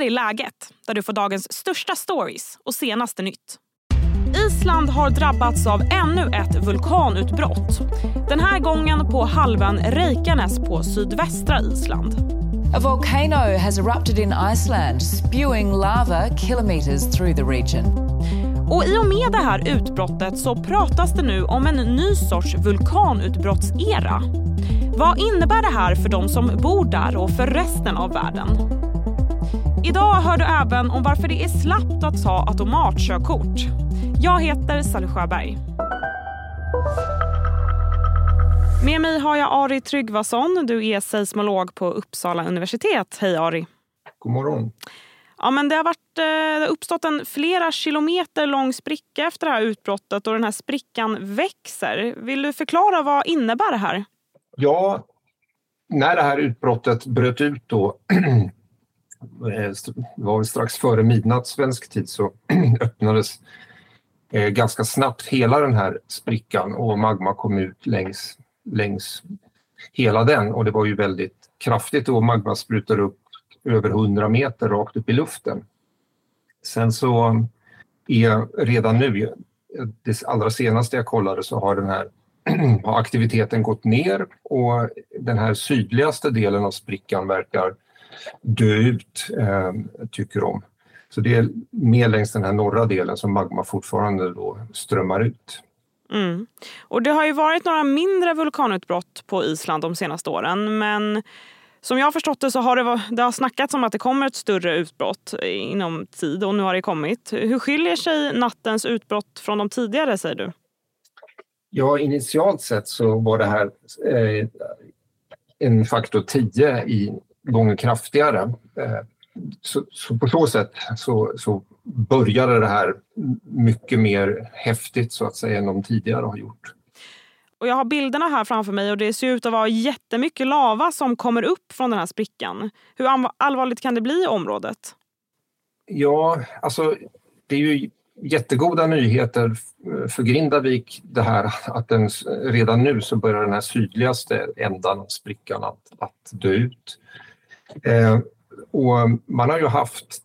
här är läget, där du får dagens största stories och senaste nytt. Island har drabbats av ännu ett vulkanutbrott. Den här gången på halvön Reykjanes på sydvästra Island. A volcano has erupted in Iceland, spewing lava kilometers through the region. Och I och med det här utbrottet så pratas det nu om en ny sorts vulkanutbrottsera. Vad innebär det här för de som bor där och för resten av världen? Idag hör du även om varför det är slappt att ta automatkörkort. Jag heter Sally Sjöberg. Med mig har jag Ari Tryggvason. Du är seismolog på Uppsala universitet. Hej Ari. God morgon. Ja, men det har varit, eh, det har uppstått en flera kilometer lång spricka efter det här utbrottet och den här sprickan växer. Vill du förklara vad innebär det här? Ja, när det här utbrottet bröt ut då Eh, det var väl strax före midnatt svensk tid så öppnades eh, ganska snabbt hela den här sprickan och magma kom ut längs, längs hela den och det var ju väldigt kraftigt och magma sprutade upp över 100 meter rakt upp i luften. Sen så är redan nu, det allra senaste jag kollade så har den här har aktiviteten gått ner och den här sydligaste delen av sprickan verkar dö ut, eh, tycker de. Så det är mer längs den här norra delen som magma fortfarande då strömmar ut. Mm. Och Det har ju varit några mindre vulkanutbrott på Island de senaste åren men som jag har förstått det så har det, det har snackats om att det kommer ett större utbrott inom tid och nu har det kommit. Hur skiljer sig nattens utbrott från de tidigare säger du? Ja, initialt sett så var det här eh, en faktor 10 i gånger kraftigare. Eh, så, så, på så sätt så, så började det här mycket mer häftigt så att säga än de tidigare har gjort. Och jag har bilderna här framför mig och det ser ut att vara jättemycket lava som kommer upp från den här sprickan. Hur allvarligt kan det bli i området? Ja, alltså det är ju jättegoda nyheter för Grindavik det här att den, redan nu så börjar den här sydligaste ändan av sprickan att, att dö ut. Eh, och man har ju haft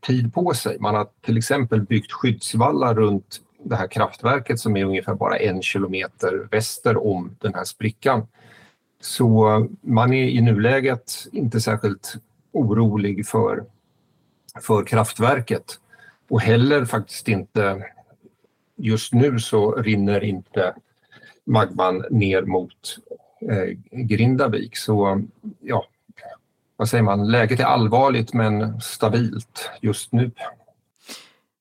tid på sig. Man har till exempel byggt skyddsvallar runt det här kraftverket som är ungefär bara en kilometer väster om den här sprickan. Så man är i nuläget inte särskilt orolig för, för kraftverket och heller faktiskt inte just nu så rinner inte magman ner mot eh, Grindavik. Så ja, vad säger man, läget är allvarligt men stabilt just nu.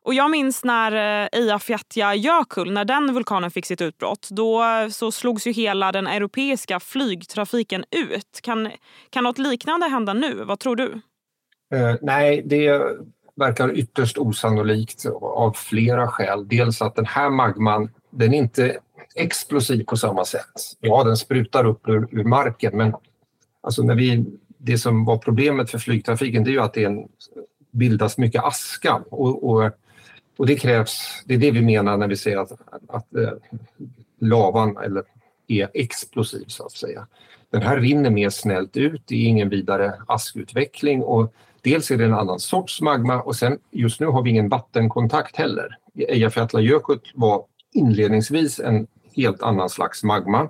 Och jag minns när eh, Eyjafjallajökull, när den vulkanen fick sitt utbrott, då så slogs ju hela den europeiska flygtrafiken ut. Kan, kan något liknande hända nu? Vad tror du? Uh, nej, det verkar ytterst osannolikt av flera skäl. Dels att den här magman, den är inte explosiv på samma sätt. Ja, den sprutar upp ur, ur marken men alltså när vi, det som var problemet för flygtrafiken det är ju att det en, bildas mycket aska och, och, och, det krävs, det är det vi menar när vi säger att, att äh, lavan eller är explosiv så att säga. Den här rinner mer snällt ut, det är ingen vidare askutveckling och Dels är det en annan sorts magma och sen just nu har vi ingen vattenkontakt heller. Eyjafjallajökull var inledningsvis en helt annan slags magma.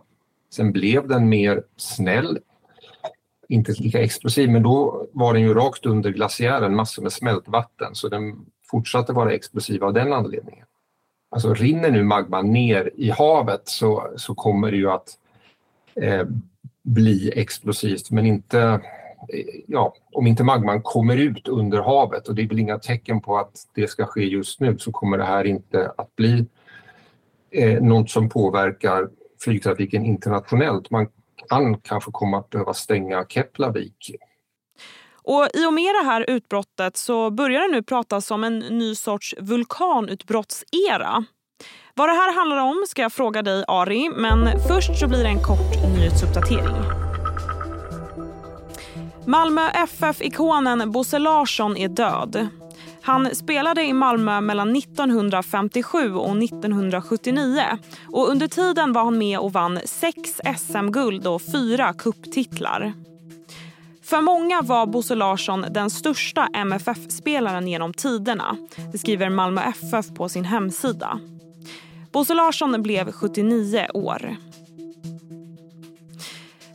Sen blev den mer snäll, inte lika explosiv, men då var den ju rakt under glaciären, massor med smältvatten, så den fortsatte vara explosiv av den anledningen. Alltså rinner nu magman ner i havet så, så kommer det ju att eh, bli explosivt, men inte eh, ja, om inte magman kommer ut under havet och det är väl inga tecken på att det ska ske just nu så kommer det här inte att bli eh, något som påverkar flygtrafiken internationellt. Man kan kanske kommer att behöva stänga Keplavik. Och I och med det här utbrottet så börjar det nu pratas om en ny sorts vulkanutbrottsera. Vad det här handlar om ska jag fråga dig Ari, men först så blir det en kort nyhetsuppdatering. Malmö FF-ikonen Bosse Larsson är död. Han spelade i Malmö mellan 1957 och 1979 och under tiden var han med och vann sex SM-guld och fyra kupptitlar. För många var Bosse Larsson den största MFF-spelaren genom tiderna. Det skriver Malmö FF på sin hemsida. Bosse Larsson blev 79 år.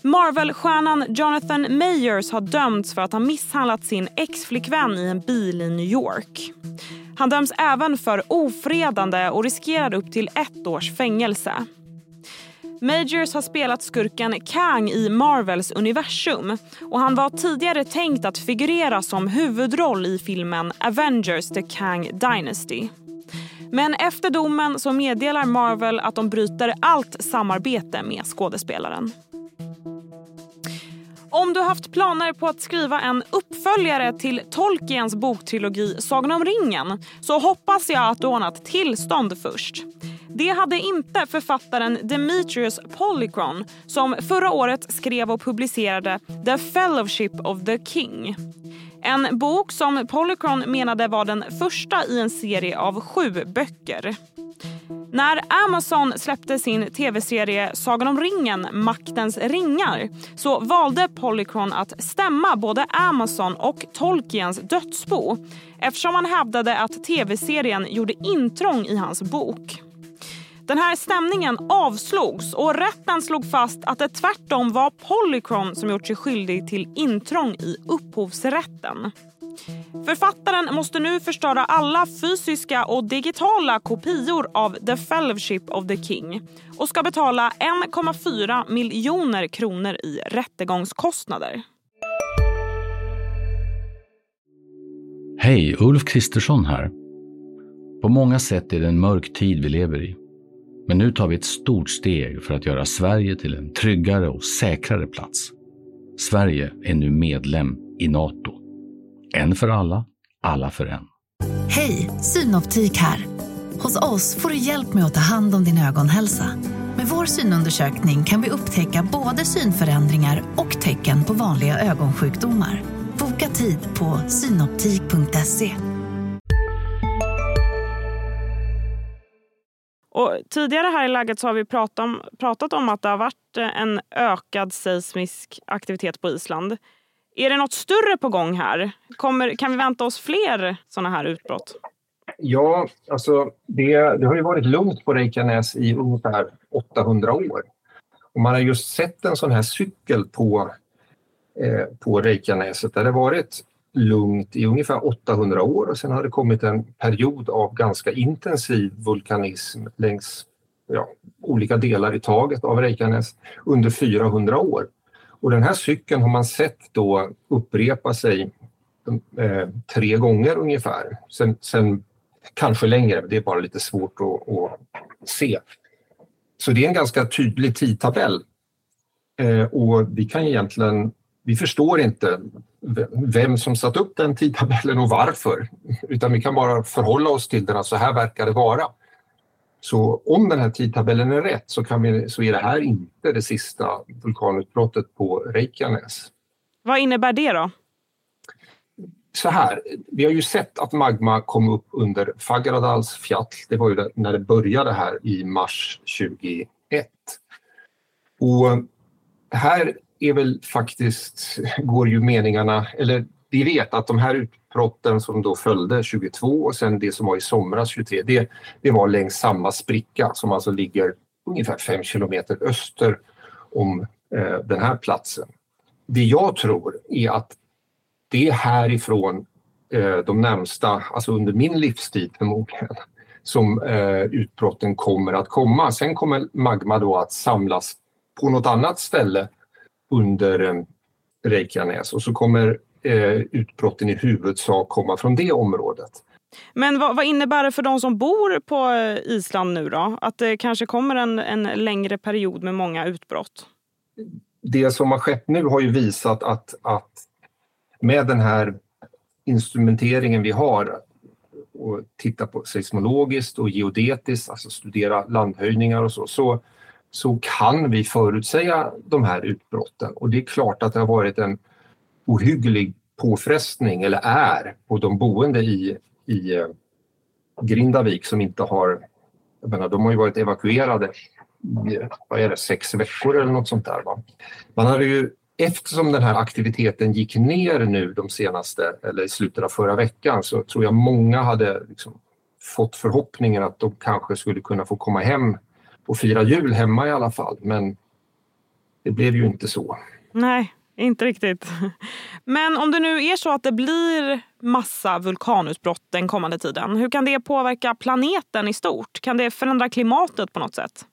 Marvel-stjärnan Jonathan Mayers har dömts för att ha misshandlat sin ex-flickvän i en bil i New York. Han döms även för ofredande och riskerar upp till ett års fängelse. Majors har spelat skurken Kang i Marvels universum och han var tidigare tänkt att figurera som huvudroll i filmen Avengers The Kang Dynasty. Men efter domen så meddelar Marvel att de bryter allt samarbete med skådespelaren. Om du har haft planer på att skriva en uppföljare till Tolkiens boktrilogi Sagan om ringen så hoppas jag att du ordnat tillstånd först. Det hade inte författaren Demetrius Polychron som förra året skrev och publicerade The Fellowship of the King. En bok som Polychron menade var den första i en serie av sju böcker. När Amazon släppte sin tv-serie Sagan om ringen, Maktens ringar så valde Polychron att stämma både Amazon och Tolkiens dödsbo eftersom han hävdade att tv-serien gjorde intrång i hans bok. Den här stämningen avslogs och rätten slog fast att det tvärtom var Polychron som gjort sig skyldig till intrång i upphovsrätten. Författaren måste nu förstöra alla fysiska och digitala kopior av The Fellowship of the King och ska betala 1,4 miljoner kronor i rättegångskostnader. Hej, Ulf Kristersson här. På många sätt är det en mörk tid vi lever i. Men nu tar vi ett stort steg för att göra Sverige till en tryggare och säkrare plats. Sverige är nu medlem i Nato. En för alla, alla för en. Hej, Synoptik här. Hos oss får du hjälp med att ta hand om din ögonhälsa. Med vår synundersökning kan vi upptäcka både synförändringar och tecken på vanliga ögonsjukdomar. Boka tid på synoptik.se. Och tidigare här i läget så har vi pratat om, pratat om att det har varit en ökad seismisk aktivitet på Island. Är det något större på gång här? Kommer, kan vi vänta oss fler sådana här utbrott? Ja, alltså det, det har ju varit lugnt på Reykjanes i ungefär 800 år. Och man har just sett en sån här cykel på, eh, på Reykjaneset där det varit lugnt i ungefär 800 år och sen har det kommit en period av ganska intensiv vulkanism längs ja, olika delar i taget av Reykjanes under 400 år. Och den här cykeln har man sett då upprepa sig eh, tre gånger ungefär. Sen, sen, kanske längre, det är bara lite svårt att, att se. Så det är en ganska tydlig tidtabell. Eh, och vi kan egentligen, vi förstår inte vem som satt upp den tidtabellen och varför. Utan vi kan bara förhålla oss till den, att så här verkar det vara. Så om den här tidtabellen är rätt så, kan vi, så är det här inte det sista vulkanutbrottet på Reykjanes. Vad innebär det då? Så här, vi har ju sett att magma kom upp under Fagradals fjall. Det var ju när det började här i mars 2021. Och här är väl faktiskt, går ju meningarna, eller vi vet att de här utbrotten som då följde 22 och sen det som var i somras 23, det, det var längs samma spricka som alltså ligger ungefär 5 kilometer öster om eh, den här platsen. Det jag tror är att det är härifrån eh, de närmsta, alltså under min livstid förmodligen, som eh, utbrotten kommer att komma. Sen kommer magma då att samlas på något annat ställe under eh, Reykjanes och så kommer eh, utbrotten i huvudsak komma från det området. Men vad, vad, innebär det för de som bor på eh, Island nu då? Att det kanske kommer en, en längre period med många utbrott? Det som har skett nu har ju visat att, att med den här instrumenteringen vi har och titta på seismologiskt och geodetiskt, alltså studera landhöjningar och så, så, så kan vi förutsäga de här utbrotten. Och det är klart att det har varit en ohygglig påfrestning, eller är, på de boende i, i eh, Grindavik som inte har... Jag menar, de har ju varit evakuerade i vad är det, sex veckor eller något sånt där. Va? Man hade ju eftersom den här aktiviteten gick ner nu de senaste, eller i slutet av förra veckan, så tror jag många hade liksom fått förhoppningen att de kanske skulle kunna få komma hem och fira jul hemma i alla fall. Men det blev ju inte så. Nej, inte riktigt. Men om det nu är så att det blir massa vulkanutbrott den kommande tiden, hur kan det påverka planeten i stort? Kan det förändra klimatet på något sätt?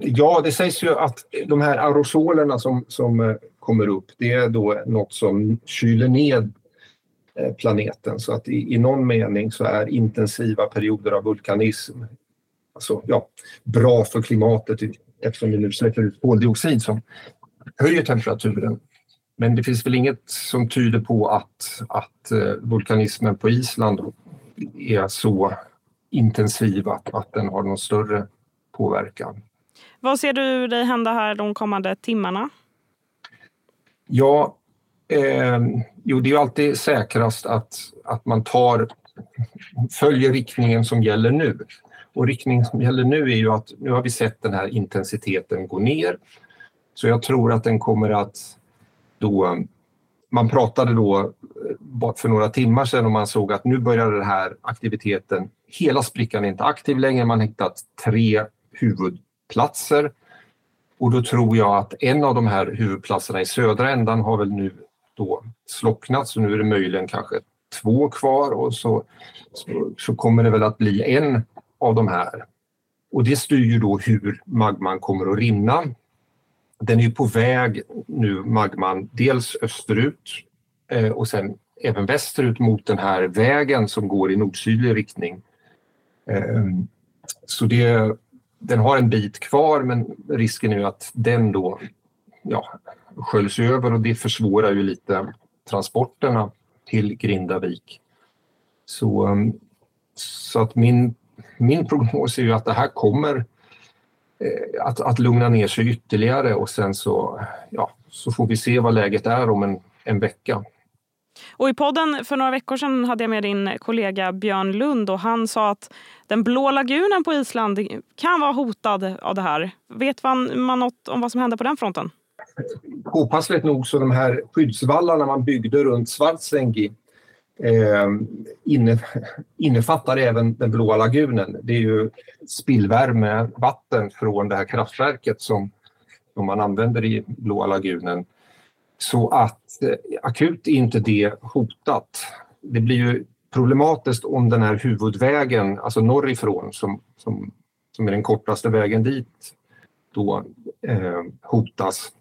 Ja, det sägs ju att de här aerosolerna som, som eh, kommer upp, det är då något som kyler ned eh, planeten. Så att i, i någon mening så är intensiva perioder av vulkanism alltså, ja, bra för klimatet eftersom vi nu släpper ut koldioxid som höjer temperaturen. Men det finns väl inget som tyder på att, att eh, vulkanismen på Island är så intensiv att, att den har någon större påverkan. Vad ser du dig hända här de kommande timmarna? Ja, eh, jo, det är alltid säkrast att, att man tar, följer riktningen som gäller nu. Och riktningen som gäller nu är ju att nu har vi sett den här intensiteten gå ner. Så jag tror att den kommer att då man pratade då eh, för några timmar sedan och man såg att nu börjar den här aktiviteten, hela sprickan är inte aktiv längre, man har hittat tre huvudplatser. Och då tror jag att en av de här huvudplatserna i södra ändan har väl nu då slocknat så nu är det möjligen kanske två kvar och så, så, så kommer det väl att bli en av de här. Och det styr ju då hur magman kommer att rinna. Den är på väg nu, magman, dels österut eh, och sen även västerut mot den här vägen som går i nordsydlig riktning. Eh, så det, den har en bit kvar men risken är ju att den då ja, sköljs över och det försvårar ju lite transporterna till Grindavik. Så, eh, så att min min prognos är ju att det här kommer att, att lugna ner sig ytterligare och sen så, ja, så får vi se vad läget är om en, en vecka. Och I podden för några veckor sedan hade jag med din kollega Björn Lund och han sa att den blå lagunen på Island kan vara hotad av det här. Vet man, man något om vad som hände på den fronten? Påpassligt nog så de här skyddsvallarna man byggde runt Svartsengi eh, inne, innefattar även den blåa lagunen. Det är ju spillvärme, vatten från det här kraftverket som, som man använder i blåa lagunen. Så att eh, akut är inte det hotat. Det blir ju problematiskt om den här huvudvägen, alltså norrifrån som, som, som är den kortaste vägen dit, då eh, hotas.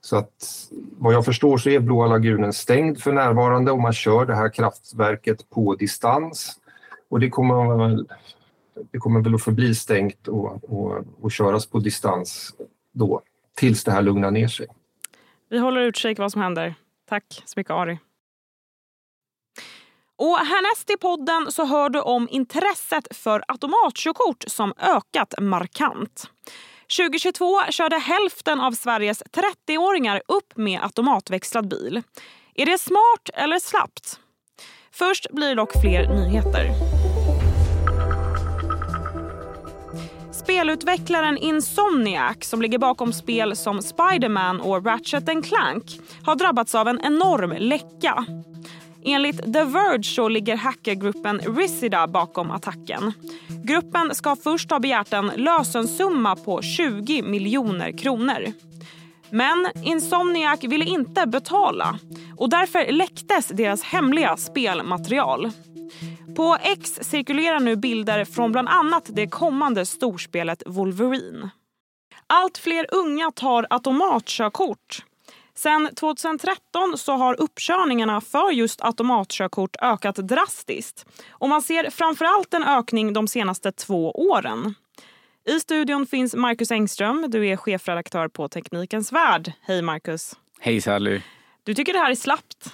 Så att vad jag förstår så är Blåa lagunen stängd för närvarande och man kör det här kraftverket på distans. Och det kommer väl, det kommer väl att förbli stängt och, och, och köras på distans då tills det här lugnar ner sig. Vi håller utkik vad som händer. Tack så mycket Ari. Och härnäst i podden så hör du om intresset för automatkörkort som ökat markant. 2022 körde hälften av Sveriges 30-åringar upp med automatväxlad bil. Är det smart eller slappt? Först blir det dock fler nyheter. Spelutvecklaren Insomniac som ligger bakom spel som Spiderman och Ratchet Clank har drabbats av en enorm läcka. Enligt The Verge så ligger hackergruppen Risida bakom attacken. Gruppen ska först ha begärt en lösensumma på 20 miljoner kronor. Men Insomniac ville inte betala och därför läcktes deras hemliga spelmaterial. På X cirkulerar nu bilder från bland annat det kommande storspelet Wolverine. Allt fler unga tar automatkörkort Sen 2013 så har uppkörningarna för just automatkörkort ökat drastiskt. Och man ser framförallt en ökning de senaste två åren. I studion finns Marcus Engström. Du är chefredaktör på Teknikens Värld. Hej Marcus. Hej Sally. Du tycker det här är slappt?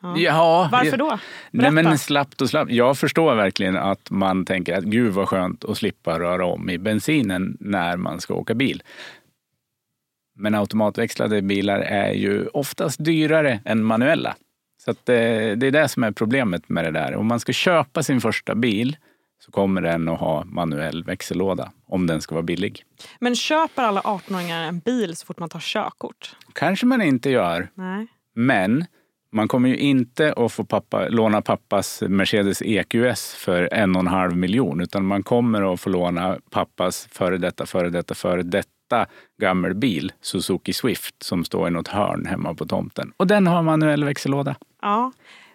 Ja. ja Varför då? Berätta. Nej men slappt och slappt. Jag förstår verkligen att man tänker att gud vad skönt att slippa röra om i bensinen när man ska åka bil. Men automatväxlade bilar är ju oftast dyrare än manuella. Så det, det, är det som är problemet med det där. Om man ska köpa sin första bil så kommer den att ha manuell växellåda om den ska vara billig. Men köper alla 18-åringar en bil så fort man tar körkort? Kanske man inte gör, Nej. men man kommer ju inte att få pappa, låna pappas Mercedes EQS för en och en halv miljon utan man kommer att få låna pappas före detta, före detta, före detta gammelbil Suzuki Swift som står i något hörn hemma på tomten. Och den har manuell växellåda. Ja.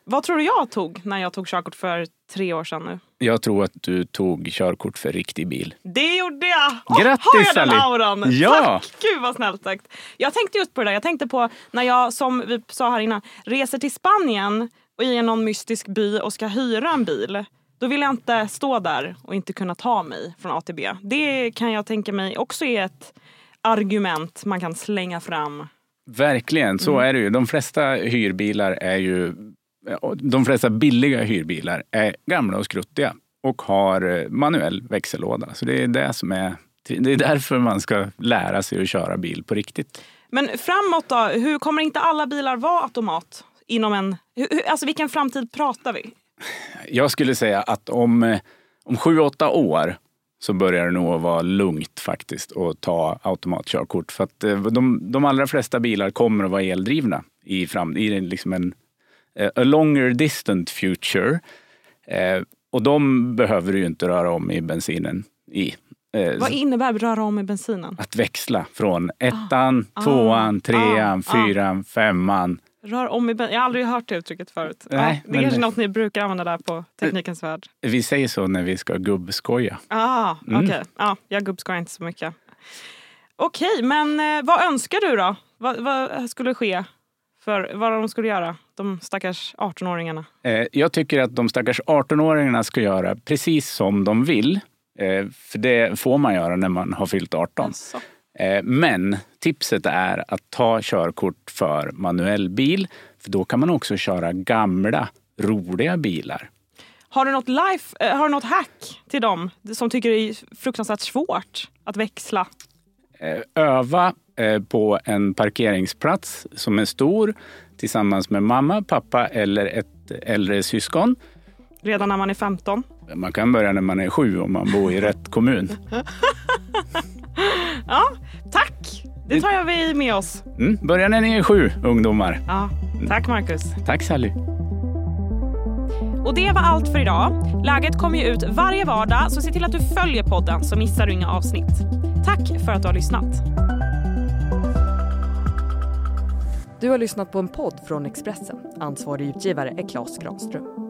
Vad tror du jag tog när jag tog körkort för tre år sedan nu? Jag tror att du tog körkort för riktig bil. Det gjorde jag! Åh, Grattis, har jag den Sally! auran? Ja! Tack! Gud vad snällt sagt. Jag tänkte just på det där. Jag tänkte på när jag, som vi sa här innan, reser till Spanien och i någon mystisk by och ska hyra en bil. Då vill jag inte stå där och inte kunna ta mig från A till B. Det kan jag tänka mig också är ett argument man kan slänga fram. Verkligen, så är det ju. De flesta hyrbilar är ju... De flesta billiga hyrbilar är gamla och skruttiga och har manuell växellåda. Så det är det som är... Det är därför man ska lära sig att köra bil på riktigt. Men framåt då? Hur kommer inte alla bilar vara automat? Inom en... Alltså vilken framtid pratar vi? Jag skulle säga att om, eh, om sju, åtta år så börjar det nog vara lugnt faktiskt att ta automatkörkort. För att eh, de, de allra flesta bilar kommer att vara eldrivna i, fram, i en- liksom en eh, a longer distant future. Eh, och de behöver du ju inte röra om i bensinen i. Eh, Vad innebär röra om i bensinen? att växla från ettan, Ah, tvåan, ah, trean, ah. fyran, femman. Rör om i ben- Jag har aldrig hört det uttrycket förut. Nej, ja, det är kanske något ni brukar använda där på Teknikens Värld. Vi säger så när vi ska gubbskoja. Ah, Mm. okej. Ja, jag gubbskojar inte så mycket. Okej, men eh, vad önskar du då? Vad, vad skulle ske? För vad de skulle göra, de stackars 18-åringarna? Eh, Jag tycker att de stackars 18-åringarna ska göra precis som de vill. Eh, För det får man göra när man har fyllt 18. Alltså. Eh, Men tipset är att ta körkort för manuell bil. För då kan man också köra gamla, roliga bilar. Har du något life, eh, har du något hack till dem som tycker det är fruktansvärt svårt att växla? Eh, Öva på en parkeringsplats som är stor tillsammans med mamma, pappa eller ett äldre syskon. Redan när man är 15? Man kan börja när man är sju om man bor i rätt kommun. Ja! Det tar jag vi med oss. Mm, börja när ni är sju, ungdomar. Ja, tack Marcus. Tack Sally. Och det var allt för idag. Läget kommer ju ut varje vardag så se till att du följer podden så missar du inga avsnitt. Tack för att du har lyssnat. Du har lyssnat på en podd från Expressen. Ansvarig utgivare är Klas Granström.